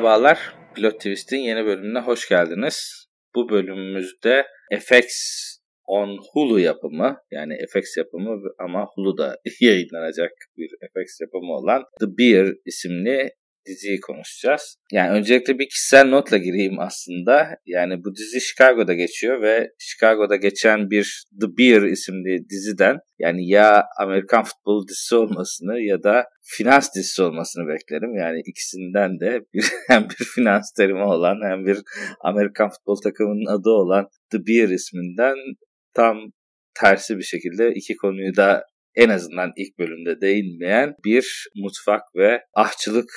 Merhabalar, Pilot Twist'in yeni bölümüne hoş geldiniz. Bu bölümümüzde FX on Hulu yapımı yani FX yapımı ama Hulu'da yayınlanacak bir FX yapımı olan The Beer isimli diziyi konuşacağız. Yani öncelikle bir kişisel notla gireyim aslında. Yani bu dizi Chicago'da geçiyor ve Chicago'da geçen bir The Beer isimli diziden yani ya Amerikan futbol dizisi olmasını ya da finans dizisi olmasını beklerim. Yani ikisinden de bir, hem bir finans terimi olan hem bir Amerikan futbol takımının adı olan The Beer isminden tam tersi bir şekilde iki konuyu da en azından ilk bölümde değinmeyen bir mutfak ve ahçılık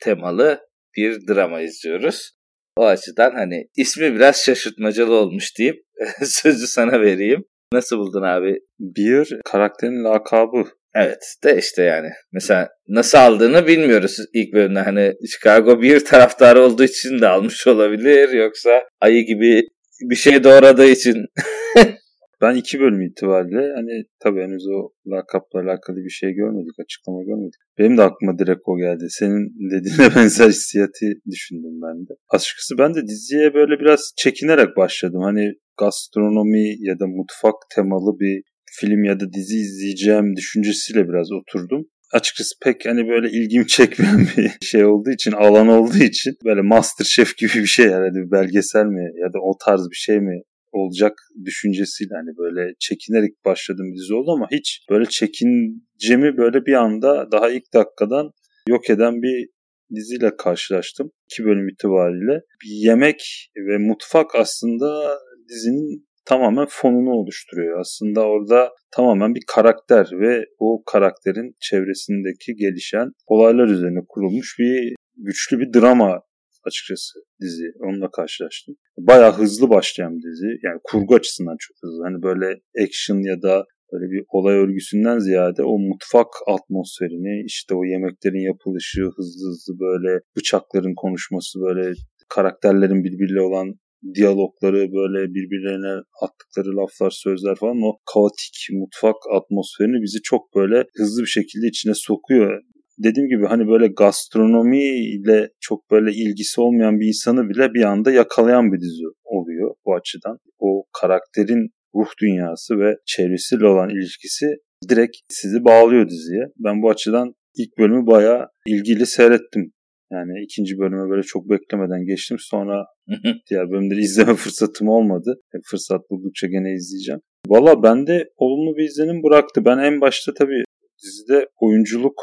temalı bir drama izliyoruz. O açıdan hani ismi biraz şaşırtmacalı olmuş deyip sözü sana vereyim. Nasıl buldun abi? Bir karakterin lakabı. Evet de işte yani. Mesela nasıl aldığını bilmiyoruz ilk bölümde. Hani Chicago bir taraftarı olduğu için de almış olabilir. Yoksa ayı gibi bir şey doğradığı için Ben iki bölüm itibariyle hani tabii henüz o lakapla alakalı bir şey görmedik, açıklama görmedik. Benim de aklıma direkt o geldi. Senin dediğine benzer hissiyatı düşündüm ben de. Açıkçası ben de diziye böyle biraz çekinerek başladım. Hani gastronomi ya da mutfak temalı bir film ya da dizi izleyeceğim düşüncesiyle biraz oturdum açıkçası pek hani böyle ilgimi çekmeyen bir şey olduğu için, alan olduğu için böyle Master Chef gibi bir şey herhalde bir belgesel mi ya da o tarz bir şey mi olacak düşüncesiyle hani böyle çekinerek başladığım dizi oldu ama hiç böyle çekincemi böyle bir anda daha ilk dakikadan yok eden bir diziyle karşılaştım. İki bölüm itibariyle. Bir yemek ve mutfak aslında dizinin tamamen fonunu oluşturuyor. Aslında orada tamamen bir karakter ve o karakterin çevresindeki gelişen olaylar üzerine kurulmuş bir güçlü bir drama açıkçası dizi. Onunla karşılaştım. Bayağı hızlı başlayan bir dizi. Yani kurgu açısından çok hızlı. Hani böyle action ya da böyle bir olay örgüsünden ziyade o mutfak atmosferini işte o yemeklerin yapılışı hızlı hızlı böyle bıçakların konuşması böyle karakterlerin birbiriyle olan diyalogları böyle birbirlerine attıkları laflar sözler falan o kaotik mutfak atmosferini bizi çok böyle hızlı bir şekilde içine sokuyor dediğim gibi hani böyle gastronomi ile çok böyle ilgisi olmayan bir insanı bile bir anda yakalayan bir dizi oluyor bu açıdan. O karakterin ruh dünyası ve çevresiyle olan ilişkisi direkt sizi bağlıyor diziye. Ben bu açıdan ilk bölümü bayağı ilgili seyrettim. Yani ikinci bölüme böyle çok beklemeden geçtim. Sonra diğer bölümleri izleme fırsatım olmadı. Fırsat buldukça gene izleyeceğim. Valla bende olumlu bir izlenim bıraktı. Ben en başta tabii dizide oyunculuk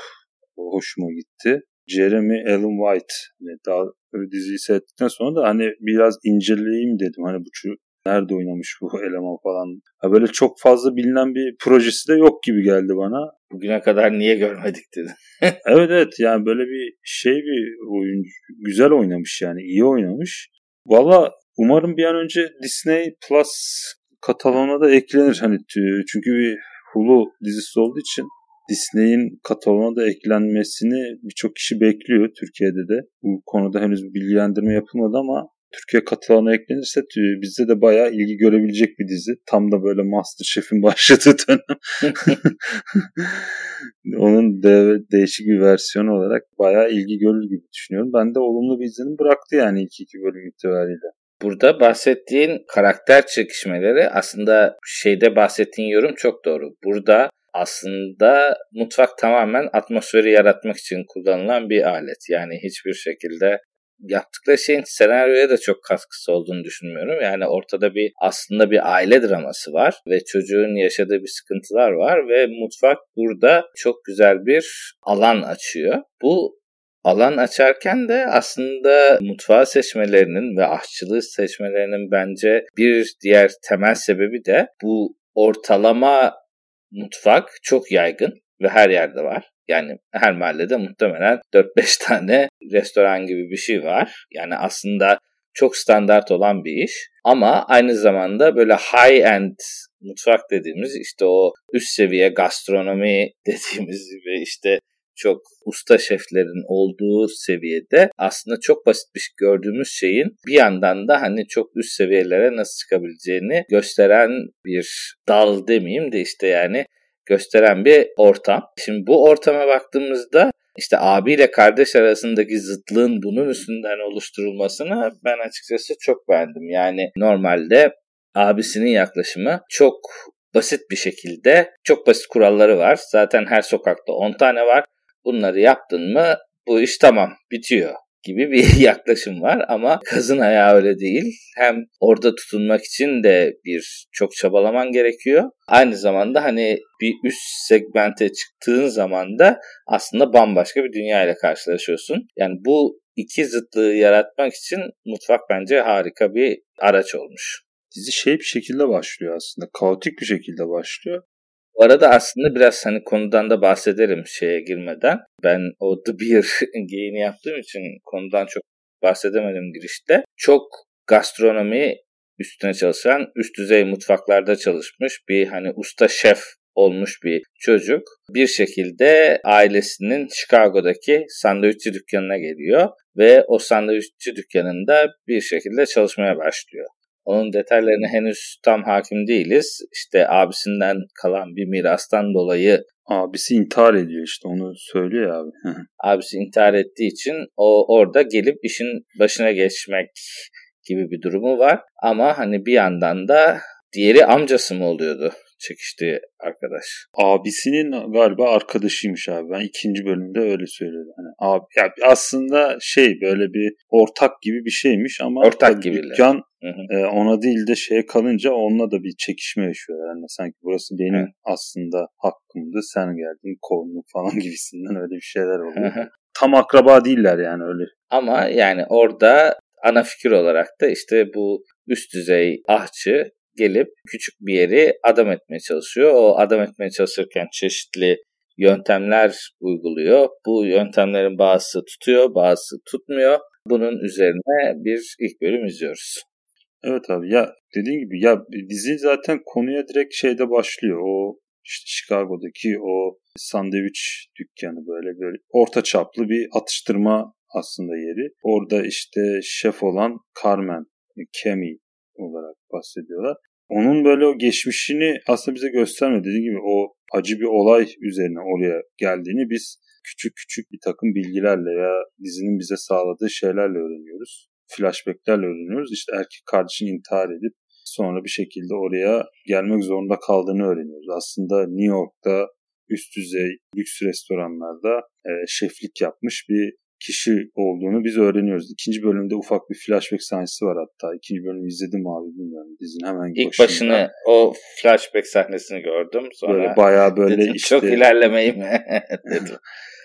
hoşuma gitti. Jeremy Allen White hani daha diziyi seyrettikten sonra da hani biraz inceleyeyim dedim. Hani bu çocuk nerede oynamış bu eleman falan. Ha böyle çok fazla bilinen bir projesi de yok gibi geldi bana. Bugüne kadar niye görmedik dedi. evet evet yani böyle bir şey bir oyuncu güzel oynamış yani iyi oynamış. Valla umarım bir an önce Disney Plus Katalon'a da eklenir hani çünkü bir Hulu dizisi olduğu için Disney'in kataloğuna da eklenmesini birçok kişi bekliyor Türkiye'de de. Bu konuda henüz bir bilgilendirme yapılmadı ama Türkiye kataloğuna eklenirse bizde de bayağı ilgi görebilecek bir dizi. Tam da böyle Masterchef'in başladığı dönem. Onun de, değişik bir versiyonu olarak bayağı ilgi görür gibi düşünüyorum. Ben de olumlu bir izlenim bıraktı yani ilk iki bölüm itibariyle. Burada bahsettiğin karakter çekişmeleri aslında şeyde bahsettiğin yorum çok doğru. Burada aslında mutfak tamamen atmosferi yaratmak için kullanılan bir alet. Yani hiçbir şekilde yaptıkları şeyin senaryoya da çok katkısı olduğunu düşünmüyorum. Yani ortada bir aslında bir aile draması var ve çocuğun yaşadığı bir sıkıntılar var ve mutfak burada çok güzel bir alan açıyor. Bu alan açarken de aslında mutfağı seçmelerinin ve aşçılığı seçmelerinin bence bir diğer temel sebebi de bu ortalama mutfak çok yaygın ve her yerde var. Yani her mahallede muhtemelen 4-5 tane restoran gibi bir şey var. Yani aslında çok standart olan bir iş. Ama aynı zamanda böyle high-end mutfak dediğimiz işte o üst seviye gastronomi dediğimiz ve işte çok usta şeflerin olduğu seviyede aslında çok basit bir şey gördüğümüz şeyin bir yandan da hani çok üst seviyelere nasıl çıkabileceğini gösteren bir dal demeyeyim de işte yani gösteren bir ortam. Şimdi bu ortama baktığımızda işte abiyle kardeş arasındaki zıtlığın bunun üstünden oluşturulmasını ben açıkçası çok beğendim. Yani normalde abisinin yaklaşımı çok basit bir şekilde çok basit kuralları var. Zaten her sokakta 10 tane var. Bunları yaptın mı bu iş tamam bitiyor gibi bir yaklaşım var ama kazın ayağı öyle değil. Hem orada tutunmak için de bir çok çabalaman gerekiyor. Aynı zamanda hani bir üst segmente çıktığın zaman da aslında bambaşka bir dünya ile karşılaşıyorsun. Yani bu iki zıtlığı yaratmak için mutfak bence harika bir araç olmuş. Dizi şey bir şekilde başlıyor aslında. Kaotik bir şekilde başlıyor. Bu arada aslında biraz hani konudan da bahsederim şeye girmeden. Ben o The Beer geyini yaptığım için konudan çok bahsedemedim girişte. Çok gastronomi üstüne çalışan, üst düzey mutfaklarda çalışmış bir hani usta şef olmuş bir çocuk bir şekilde ailesinin Chicago'daki sandviççi dükkanına geliyor ve o sandviççi dükkanında bir şekilde çalışmaya başlıyor. Onun detaylarına henüz tam hakim değiliz. İşte abisinden kalan bir mirastan dolayı Abisi intihar ediyor işte onu söylüyor abi. abisi intihar ettiği için o orada gelip işin başına geçmek gibi bir durumu var. Ama hani bir yandan da diğeri amcası mı oluyordu? Çekişti arkadaş. Abisinin galiba arkadaşıymış abi. Ben ikinci bölümde öyle söyledi. Hani abi ya aslında şey böyle bir ortak gibi bir şeymiş ama ortak gibi. Dükkan e, ona değil de şeye kalınca onunla da bir çekişme yaşıyorlar. Yani sanki burası benim Hı. aslında hakkımdı. Sen geldin kovdun falan gibisinden öyle bir şeyler oluyor. Tam akraba değiller yani öyle. Ama yani orada ana fikir olarak da işte bu üst düzey ahçı gelip küçük bir yeri adam etmeye çalışıyor. O adam etmeye çalışırken çeşitli yöntemler uyguluyor. Bu yöntemlerin bazısı tutuyor, bazısı tutmuyor. Bunun üzerine bir ilk bölüm izliyoruz. Evet abi ya dediğin gibi ya dizi zaten konuya direkt şeyde başlıyor. O işte Chicago'daki o sandviç dükkanı böyle böyle orta çaplı bir atıştırma aslında yeri. Orada işte şef olan Carmen, Kemi olarak bahsediyorlar. Onun böyle o geçmişini aslında bize göstermedi. Dediğim gibi o acı bir olay üzerine oraya geldiğini biz küçük küçük bir takım bilgilerle ya dizinin bize sağladığı şeylerle öğreniyoruz. Flashbacklerle öğreniyoruz. İşte erkek kardeşini intihar edip sonra bir şekilde oraya gelmek zorunda kaldığını öğreniyoruz. Aslında New York'ta üst düzey lüks restoranlarda e, şeflik yapmış bir kişi olduğunu biz öğreniyoruz. İkinci bölümde ufak bir flashback sahnesi var hatta. İkinci bölümü izledim abi bilmiyorum. Dizinin hemen İlk başında. başını o flashback sahnesini gördüm. Sonra böyle bayağı böyle dedim, işte. Çok ilerlemeyi mi? dedim.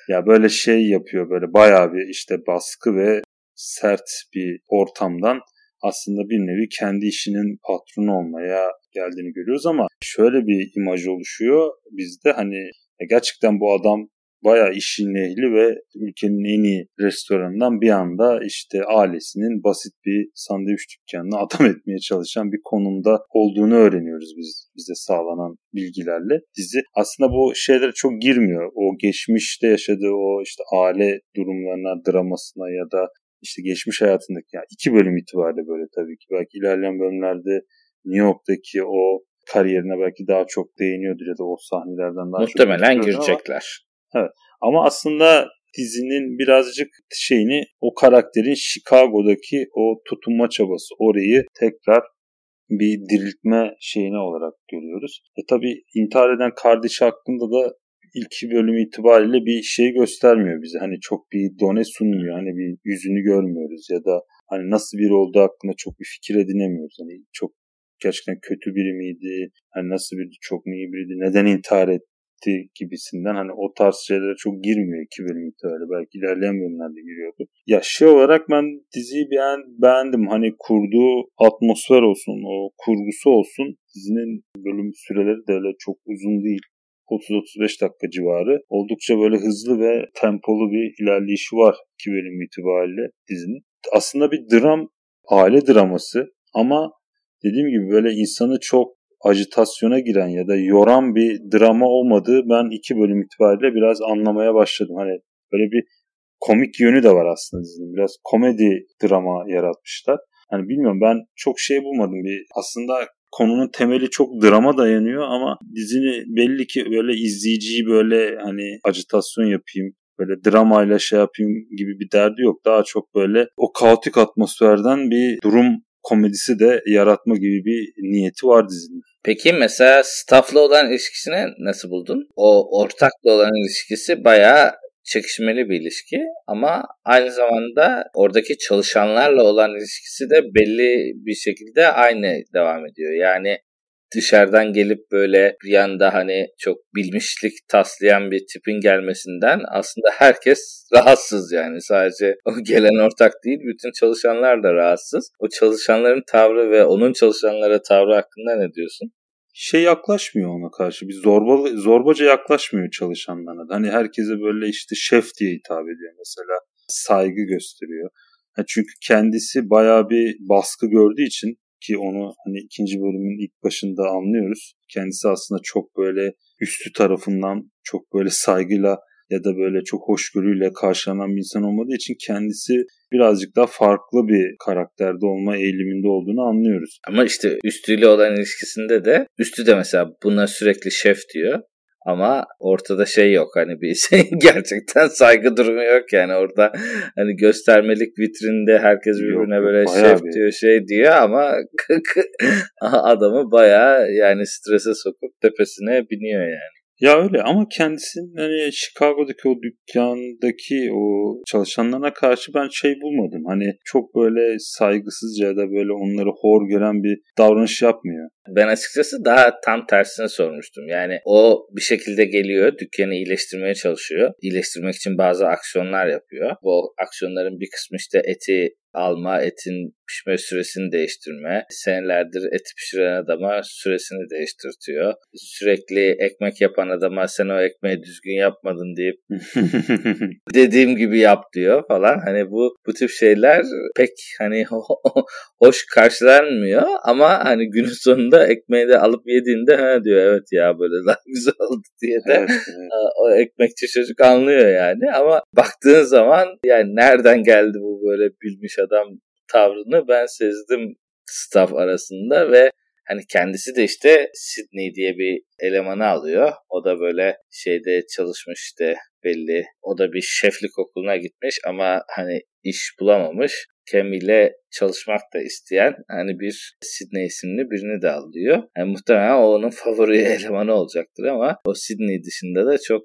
ya böyle şey yapıyor böyle bayağı bir işte baskı ve sert bir ortamdan aslında bir nevi kendi işinin patronu olmaya geldiğini görüyoruz ama şöyle bir imaj oluşuyor bizde hani gerçekten bu adam bayağı işin ehli ve ülkenin en iyi restoranından bir anda işte ailesinin basit bir sandviç dükkanını adam etmeye çalışan bir konumda olduğunu öğreniyoruz biz bize sağlanan bilgilerle. Dizi aslında bu şeylere çok girmiyor. O geçmişte yaşadığı o işte aile durumlarına, dramasına ya da işte geçmiş hayatındaki yani iki bölüm itibariyle böyle tabii ki belki ilerleyen bölümlerde New York'taki o kariyerine belki daha çok değiniyordur ya da o sahnelerden daha Muhtemelen çok girecekler. Evet. Ama aslında dizinin birazcık şeyini o karakterin Chicago'daki o tutunma çabası orayı tekrar bir diriltme şeyine olarak görüyoruz. E tabi intihar eden kardeşi hakkında da ilk bölüm itibariyle bir şey göstermiyor bize. Hani çok bir done sunmuyor. Hani bir yüzünü görmüyoruz ya da hani nasıl biri olduğu hakkında çok bir fikir edinemiyoruz. Hani çok gerçekten kötü biri miydi? Hani nasıl biri çok mu iyi biriydi? Neden intihar etti? Etti gibisinden hani o tarz şeylere çok girmiyor iki bölüm itibariyle. Belki ilerleyen bölümlerde giriyordu. Ya şey olarak ben diziyi beğen, beğendim. Hani kurduğu atmosfer olsun, o kurgusu olsun. Dizinin bölüm süreleri de öyle çok uzun değil. 30-35 dakika civarı. Oldukça böyle hızlı ve tempolu bir ilerleyişi var iki bölüm itibariyle dizinin. Aslında bir dram, aile draması ama dediğim gibi böyle insanı çok ajitasyona giren ya da yoran bir drama olmadığı ben iki bölüm itibariyle biraz anlamaya başladım. Hani böyle bir komik yönü de var aslında dizinin. Biraz komedi drama yaratmışlar. Hani bilmiyorum ben çok şey bulmadım. Bir aslında konunun temeli çok drama dayanıyor ama dizini belli ki böyle izleyiciyi böyle hani ajitasyon yapayım böyle dramayla şey yapayım gibi bir derdi yok. Daha çok böyle o kaotik atmosferden bir durum komedisi de yaratma gibi bir niyeti var dizinin. Peki mesela staff'la olan ilişkisini nasıl buldun? O ortakla olan ilişkisi bayağı çekişmeli bir ilişki ama aynı zamanda oradaki çalışanlarla olan ilişkisi de belli bir şekilde aynı devam ediyor. Yani dışarıdan gelip böyle bir yanda hani çok bilmişlik taslayan bir tipin gelmesinden aslında herkes rahatsız yani. Sadece o gelen ortak değil bütün çalışanlar da rahatsız. O çalışanların tavrı ve onun çalışanlara tavrı hakkında ne diyorsun? şey yaklaşmıyor ona karşı. Bir zorba, zorbaca yaklaşmıyor çalışanlarına. Hani herkese böyle işte şef diye hitap ediyor mesela. Saygı gösteriyor. çünkü kendisi bayağı bir baskı gördüğü için ki onu hani ikinci bölümün ilk başında anlıyoruz. Kendisi aslında çok böyle üstü tarafından çok böyle saygıyla ya da böyle çok hoşgörüyle karşılanan bir insan olmadığı için kendisi birazcık daha farklı bir karakterde olma eğiliminde olduğunu anlıyoruz. Ama işte üstüyle olan ilişkisinde de üstü de mesela buna sürekli şef diyor. Ama ortada şey yok hani bir şey gerçekten saygı durumu yok yani orada hani göstermelik vitrinde herkes birbirine yok, böyle şef bir... diyor şey diyor ama adamı baya yani strese sokup tepesine biniyor yani. Ya öyle ama kendisinin hani Chicago'daki o dükkandaki o çalışanlarına karşı ben şey bulmadım. Hani çok böyle saygısızca ya da böyle onları hor gören bir davranış yapmıyor. Ben açıkçası daha tam tersini sormuştum. Yani o bir şekilde geliyor, dükkanı iyileştirmeye çalışıyor. İyileştirmek için bazı aksiyonlar yapıyor. Bu aksiyonların bir kısmı işte eti alma, etin pişme süresini değiştirme. Senelerdir et pişiren adama süresini değiştirtiyor. Sürekli ekmek yapan adama sen o ekmeği düzgün yapmadın deyip dediğim gibi yap diyor falan. Hani bu bu tip şeyler pek hani hoş karşılanmıyor ama hani günün sonunda ekmeği de alıp yediğinde ha diyor evet ya böyle daha güzel oldu diye de evet, evet. o ekmekçi çocuk anlıyor yani ama baktığın zaman yani nereden geldi bu böyle bilmiş adam tavrını ben sezdim staff arasında ve hani kendisi de işte Sydney diye bir elemanı alıyor. O da böyle şeyde çalışmış işte belli. O da bir şeflik okuluna gitmiş ama hani iş bulamamış. Cam ile çalışmak da isteyen hani bir Sydney isimli birini de alıyor. Yani muhtemelen o onun favori elemanı olacaktır ama o Sydney dışında da çok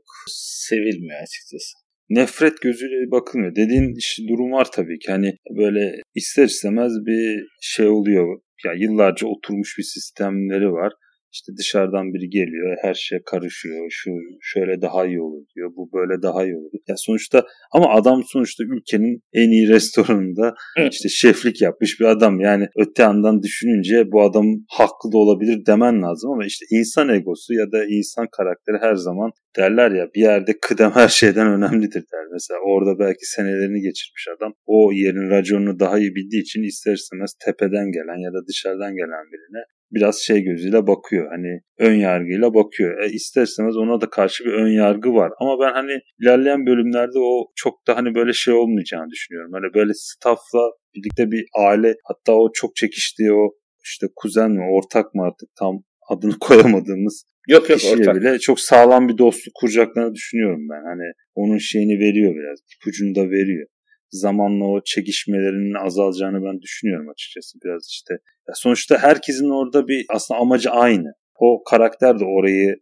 sevilmiyor açıkçası nefret gözüyle bakılmıyor. Dediğin durum var tabii ki. Hani böyle ister istemez bir şey oluyor. Ya yıllarca oturmuş bir sistemleri var. İşte dışarıdan biri geliyor, her şey karışıyor. Şu şöyle daha iyi olur diyor. Bu böyle daha iyi olur. Ya sonuçta ama adam sonuçta ülkenin en iyi restoranında işte şeflik yapmış bir adam. Yani öte yandan düşününce bu adam haklı da olabilir demen lazım ama işte insan egosu ya da insan karakteri her zaman derler ya bir yerde kıdem her şeyden önemlidir der. Mesela orada belki senelerini geçirmiş adam o yerin raconunu daha iyi bildiği için ister istemez tepeden gelen ya da dışarıdan gelen birine biraz şey gözüyle bakıyor. Hani ön yargıyla bakıyor. E ister istemez ona da karşı bir ön yargı var. Ama ben hani ilerleyen bölümlerde o çok da hani böyle şey olmayacağını düşünüyorum. Hani böyle staffla birlikte bir aile hatta o çok çekiştiği o işte kuzen mi ortak mı artık tam adını koyamadığımız yok, yok, kişiye ortak. bile çok sağlam bir dostluk kuracaklarını düşünüyorum ben. Hani onun şeyini veriyor biraz. ipucunu da veriyor zamanla o çekişmelerinin azalacağını ben düşünüyorum açıkçası biraz işte. Ya sonuçta herkesin orada bir aslında amacı aynı. O karakter de orayı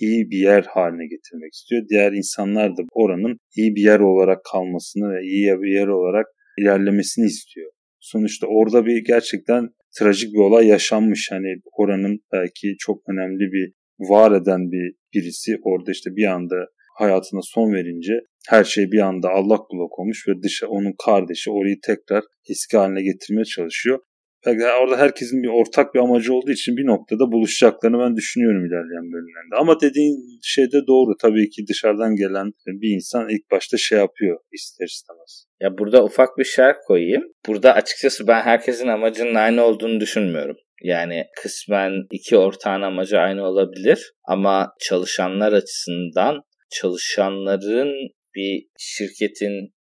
iyi bir yer haline getirmek istiyor. Diğer insanlar da oranın iyi bir yer olarak kalmasını ve iyi bir yer olarak ilerlemesini istiyor. Sonuçta orada bir gerçekten trajik bir olay yaşanmış. Hani oranın belki çok önemli bir var eden bir birisi orada işte bir anda hayatına son verince her şey bir anda allak bullak olmuş ve dışa onun kardeşi orayı tekrar eski haline getirmeye çalışıyor. Belki orada herkesin bir ortak bir amacı olduğu için bir noktada buluşacaklarını ben düşünüyorum ilerleyen bölümlerde. Ama dediğin şey de doğru. Tabii ki dışarıdan gelen bir insan ilk başta şey yapıyor ister istemez. Ya burada ufak bir şer koyayım. Burada açıkçası ben herkesin amacının aynı olduğunu düşünmüyorum. Yani kısmen iki ortağın amacı aynı olabilir ama çalışanlar açısından çalışanların bir şirketin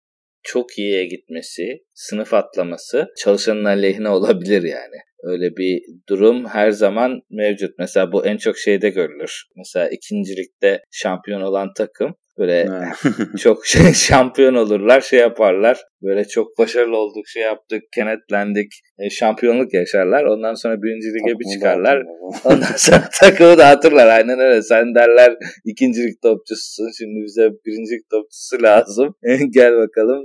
çok iyiye gitmesi, sınıf atlaması çalışanın aleyhine olabilir yani. Öyle bir durum her zaman mevcut. Mesela bu en çok şeyde görülür. Mesela ikincilikte şampiyon olan takım Böyle çok şey, şampiyon olurlar, şey yaparlar. Böyle çok başarılı olduk, şey yaptık, kenetlendik, e, şampiyonluk yaşarlar. Ondan sonra birinci lige bir çıkarlar. Ondan sonra takımı dağıtırlar. Aynen öyle. Sen derler ikincilik topçusun. Şimdi bize birincilik topçusu lazım. Gel bakalım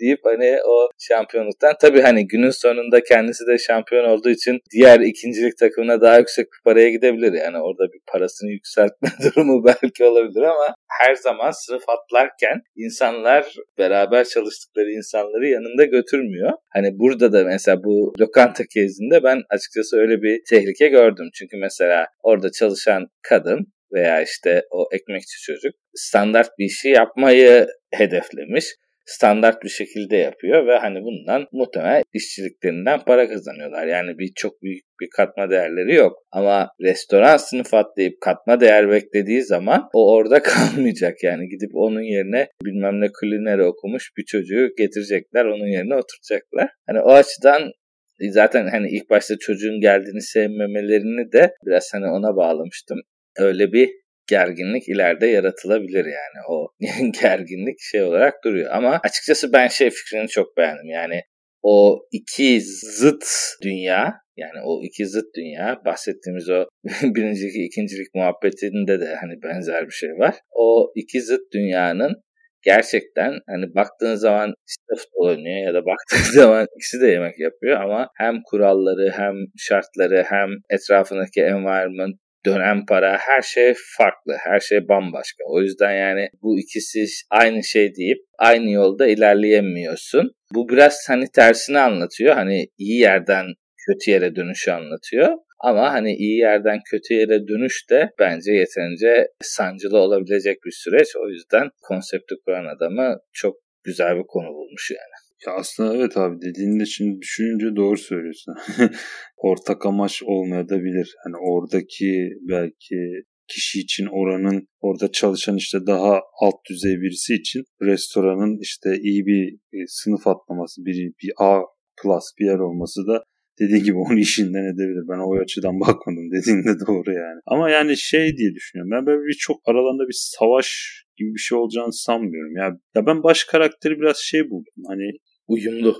deyip hani o şampiyonluktan tabii hani günün sonunda kendisi de şampiyon olduğu için diğer ikincilik takımına daha yüksek bir paraya gidebilir. Yani orada bir parasını yükseltme durumu belki olabilir ama her zaman sınıf atlarken insanlar beraber çalıştıkları insanları yanında götürmüyor. Hani burada da mesela bu lokanta kezinde ben açıkçası öyle bir tehlike gördüm. Çünkü mesela orada çalışan kadın veya işte o ekmekçi çocuk standart bir işi yapmayı hedeflemiş standart bir şekilde yapıyor ve hani bundan muhtemelen işçiliklerinden para kazanıyorlar. Yani bir çok büyük bir katma değerleri yok. Ama restoran sınıf atlayıp katma değer beklediği zaman o orada kalmayacak. Yani gidip onun yerine bilmem ne kulineri okumuş bir çocuğu getirecekler. Onun yerine oturacaklar. Hani o açıdan zaten hani ilk başta çocuğun geldiğini sevmemelerini de biraz hani ona bağlamıştım. Öyle bir gerginlik ileride yaratılabilir yani. O gerginlik şey olarak duruyor. Ama açıkçası ben şey fikrini çok beğendim. Yani o iki zıt dünya yani o iki zıt dünya bahsettiğimiz o birincilik ikincilik muhabbetinde de hani benzer bir şey var. O iki zıt dünyanın gerçekten hani baktığın zaman işte futbol oynuyor ya da baktığın zaman ikisi de yemek yapıyor ama hem kuralları hem şartları hem etrafındaki environment dönem para her şey farklı. Her şey bambaşka. O yüzden yani bu ikisi aynı şey deyip aynı yolda ilerleyemiyorsun. Bu biraz hani tersini anlatıyor. Hani iyi yerden kötü yere dönüşü anlatıyor. Ama hani iyi yerden kötü yere dönüş de bence yeterince sancılı olabilecek bir süreç. O yüzden konsepti kuran adamı çok güzel bir konu bulmuş yani. Ya aslında evet abi dediğinde şimdi düşününce doğru söylüyorsun. Ortak amaç olmayabilir. Hani oradaki belki kişi için oranın orada çalışan işte daha alt düzey birisi için restoranın işte iyi bir e, sınıf atlaması, bir, bir A plus bir yer olması da dediğin gibi onun işinden edebilir. Ben o açıdan bakmadım dediğinde doğru yani. Ama yani şey diye düşünüyorum. Ben böyle bir çok aralarında bir savaş gibi bir şey olacağını sanmıyorum. Ya, ya ben baş karakteri biraz şey buldum. Hani uyumlu.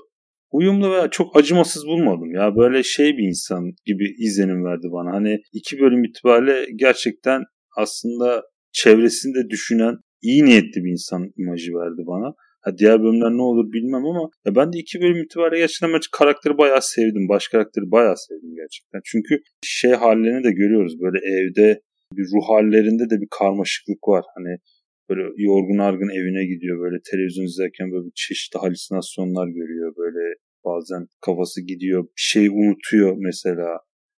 Uyumlu ve çok acımasız bulmadım ya. Böyle şey bir insan gibi izlenim verdi bana. Hani iki bölüm itibariyle gerçekten aslında çevresinde düşünen iyi niyetli bir insan imajı verdi bana. Ha, diğer bölümler ne olur bilmem ama ya ben de iki bölüm itibariyle gerçekten ben karakteri bayağı sevdim. Baş karakteri bayağı sevdim gerçekten. Çünkü şey hallerini de görüyoruz. Böyle evde bir ruh hallerinde de bir karmaşıklık var. Hani böyle yorgun argın evine gidiyor böyle televizyon izlerken böyle çeşitli halüsinasyonlar görüyor böyle bazen kafası gidiyor bir şey unutuyor mesela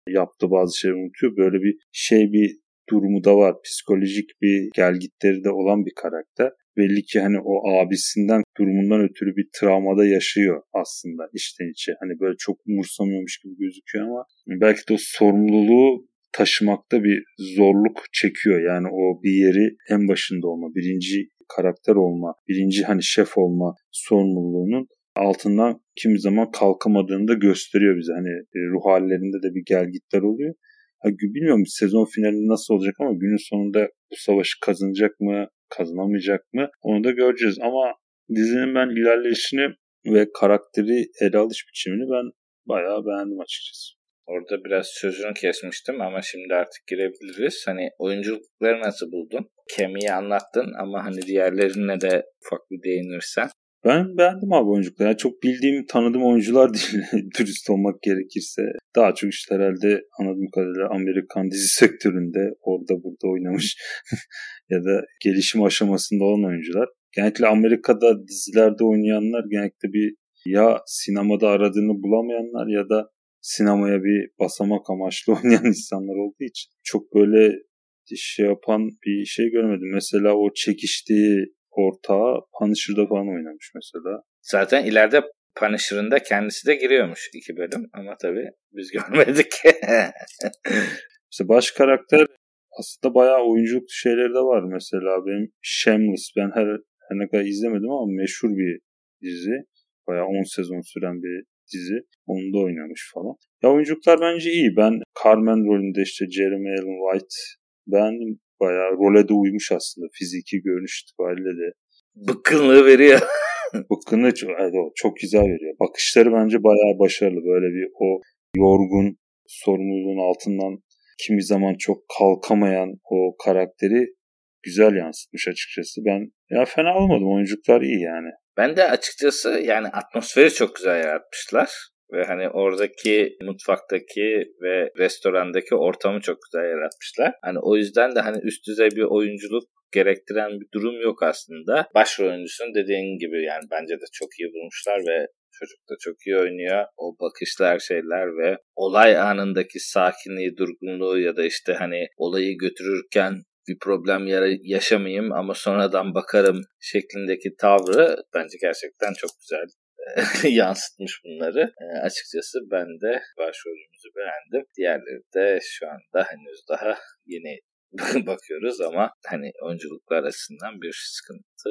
yaptığı bazı şeyleri unutuyor böyle bir şey bir durumu da var psikolojik bir gelgitleri de olan bir karakter belli ki hani o abisinden durumundan ötürü bir travmada yaşıyor aslında içten içe. Hani böyle çok umursamıyormuş gibi gözüküyor ama belki de o sorumluluğu taşımakta bir zorluk çekiyor. Yani o bir yeri en başında olma, birinci karakter olma, birinci hani şef olma sorumluluğunun altından kimi zaman kalkamadığını da gösteriyor bize. Hani e, ruh hallerinde de bir gelgitler oluyor. Ha, bilmiyorum sezon finali nasıl olacak ama günün sonunda bu savaşı kazanacak mı, kazanamayacak mı onu da göreceğiz. Ama dizinin ben ilerleyişini ve karakteri ele alış biçimini ben bayağı beğendim açıkçası. Orada biraz sözünü kesmiştim ama şimdi artık girebiliriz. Hani oyunculukları nasıl buldun? Kemiği anlattın ama hani diğerlerine de ufak bir değinirsen. Ben beğendim abi oyunculukları. Yani çok bildiğim, tanıdığım oyuncular değil. Dürüst olmak gerekirse. Daha çok işte herhalde anladığım kadarıyla Amerikan dizi sektöründe orada burada oynamış ya da gelişim aşamasında olan oyuncular. Genellikle Amerika'da dizilerde oynayanlar genellikle bir ya sinemada aradığını bulamayanlar ya da sinemaya bir basamak amaçlı oynayan insanlar olduğu için çok böyle şey yapan bir şey görmedim. Mesela o çekiştiği ortağı Punisher'da falan oynamış mesela. Zaten ileride Punisher'ın da kendisi de giriyormuş iki bölüm ama tabii biz görmedik. işte baş karakter aslında bayağı oyunculuk şeyleri de var mesela benim Shameless ben her, her ne kadar izlemedim ama meşhur bir dizi. Bayağı 10 sezon süren bir dizi. Onu da oynamış falan. Ya oyunculuklar bence iyi. Ben Carmen rolünde işte Jeremy Allen White beğendim. bayağı role de uymuş aslında. Fiziki görünüş itibariyle de. Bıkkınlığı veriyor. Bıkkınlığı çok, çok güzel veriyor. Bakışları bence bayağı başarılı. Böyle bir o yorgun sorumluluğun altından kimi zaman çok kalkamayan o karakteri güzel yansıtmış açıkçası. Ben ya fena olmadım. Oyunculuklar iyi yani. Ben de açıkçası yani atmosferi çok güzel yaratmışlar. Ve hani oradaki mutfaktaki ve restorandaki ortamı çok güzel yaratmışlar. Hani o yüzden de hani üst düzey bir oyunculuk gerektiren bir durum yok aslında. Başrol oyuncusunun dediğin gibi yani bence de çok iyi bulmuşlar ve çocuk da çok iyi oynuyor. O bakışlar şeyler ve olay anındaki sakinliği, durgunluğu ya da işte hani olayı götürürken bir problem yaşamayayım ama sonradan bakarım şeklindeki tavrı bence gerçekten çok güzel yansıtmış bunları. E, açıkçası ben de başrolümüzü beğendim. Diğerleri de şu anda henüz daha yeni bakıyoruz ama hani oyunculuklar açısından bir sıkıntı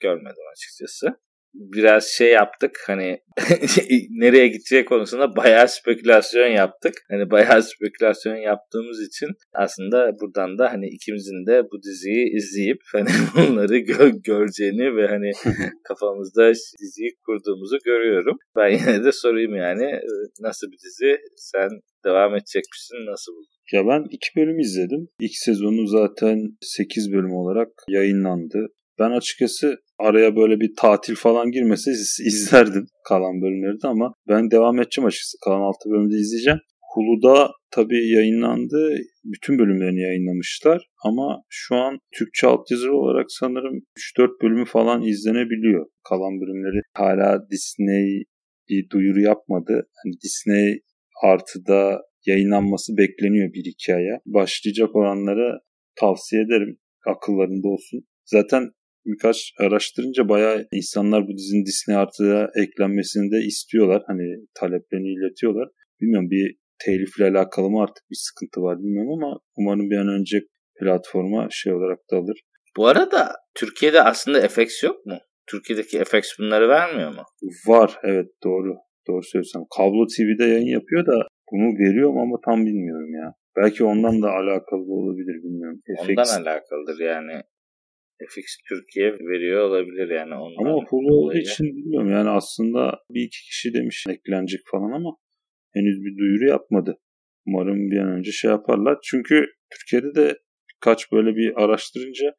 görmedim açıkçası biraz şey yaptık hani nereye gideceği konusunda bayağı spekülasyon yaptık. Hani bayağı spekülasyon yaptığımız için aslında buradan da hani ikimizin de bu diziyi izleyip hani bunları gö- göreceğini ve hani kafamızda diziyi kurduğumuzu görüyorum. Ben yine de sorayım yani nasıl bir dizi? Sen devam edecek misin? Nasıl buldun? Ya ben iki bölüm izledim. İlk sezonu zaten 8 bölüm olarak yayınlandı. Ben açıkçası araya böyle bir tatil falan girmese izlerdim kalan bölümleri de ama ben devam edeceğim açıkçası. Kalan 6 bölümde izleyeceğim. Hulu'da tabii yayınlandı. Bütün bölümlerini yayınlamışlar. Ama şu an Türkçe altyazılı olarak sanırım 3-4 bölümü falan izlenebiliyor. Kalan bölümleri hala Disney bir duyuru yapmadı. Yani Disney artıda yayınlanması bekleniyor bir iki aya. Başlayacak olanlara tavsiye ederim. Akıllarında olsun. Zaten birkaç araştırınca bayağı insanlar bu dizinin Disney artıya eklenmesini de istiyorlar. Hani taleplerini iletiyorlar. Bilmiyorum bir telifle alakalı mı artık bir sıkıntı var bilmiyorum ama umarım bir an önce platforma şey olarak da alır. Bu arada Türkiye'de aslında FX yok mu? Türkiye'deki FX bunları vermiyor mu? Var evet doğru. Doğru söylüyorsun. Kablo TV'de yayın yapıyor da bunu veriyor mu ama tam bilmiyorum ya. Belki ondan da alakalı olabilir bilmiyorum. Ondan FX... alakalıdır yani. FX Türkiye veriyor olabilir yani. Ondan ama Hulu olduğu için bilmiyorum yani aslında bir iki kişi demiş eklenecek falan ama henüz bir duyuru yapmadı. Umarım bir an önce şey yaparlar. Çünkü Türkiye'de de birkaç böyle bir araştırınca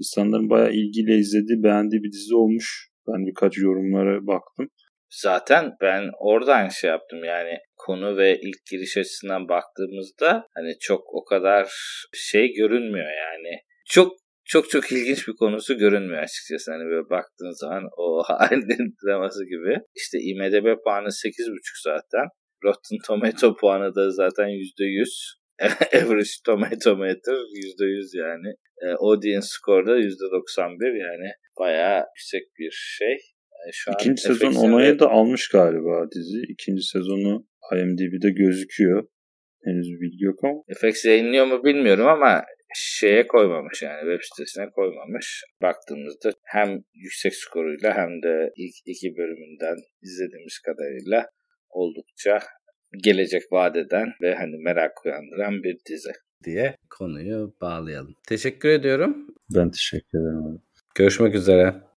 insanların bayağı ilgiyle izlediği, beğendiği bir dizi olmuş. Ben birkaç yorumlara baktım. Zaten ben oradan şey yaptım yani konu ve ilk giriş açısından baktığımızda hani çok o kadar şey görünmüyor yani. Çok çok çok ilginç bir konusu görünmüyor açıkçası. Hani böyle baktığın zaman o halin draması gibi. İşte IMDB puanı 8.5 zaten. Rotten Tomato puanı da zaten %100. Average Tomato Meter %100 yani. E, audience score da %91 yani bayağı yüksek bir şey. Yani şu İkinci sezon onayı da almış galiba dizi. İkinci sezonu IMDb'de gözüküyor. Henüz bilgi yok ama. FX yayınlıyor mu bilmiyorum ama şeye koymamış yani web sitesine koymamış. Baktığımızda hem yüksek skoruyla hem de ilk iki bölümünden izlediğimiz kadarıyla oldukça gelecek vadeden ve hani merak uyandıran bir dizi diye konuyu bağlayalım. Teşekkür ediyorum. Ben teşekkür ederim. Görüşmek üzere.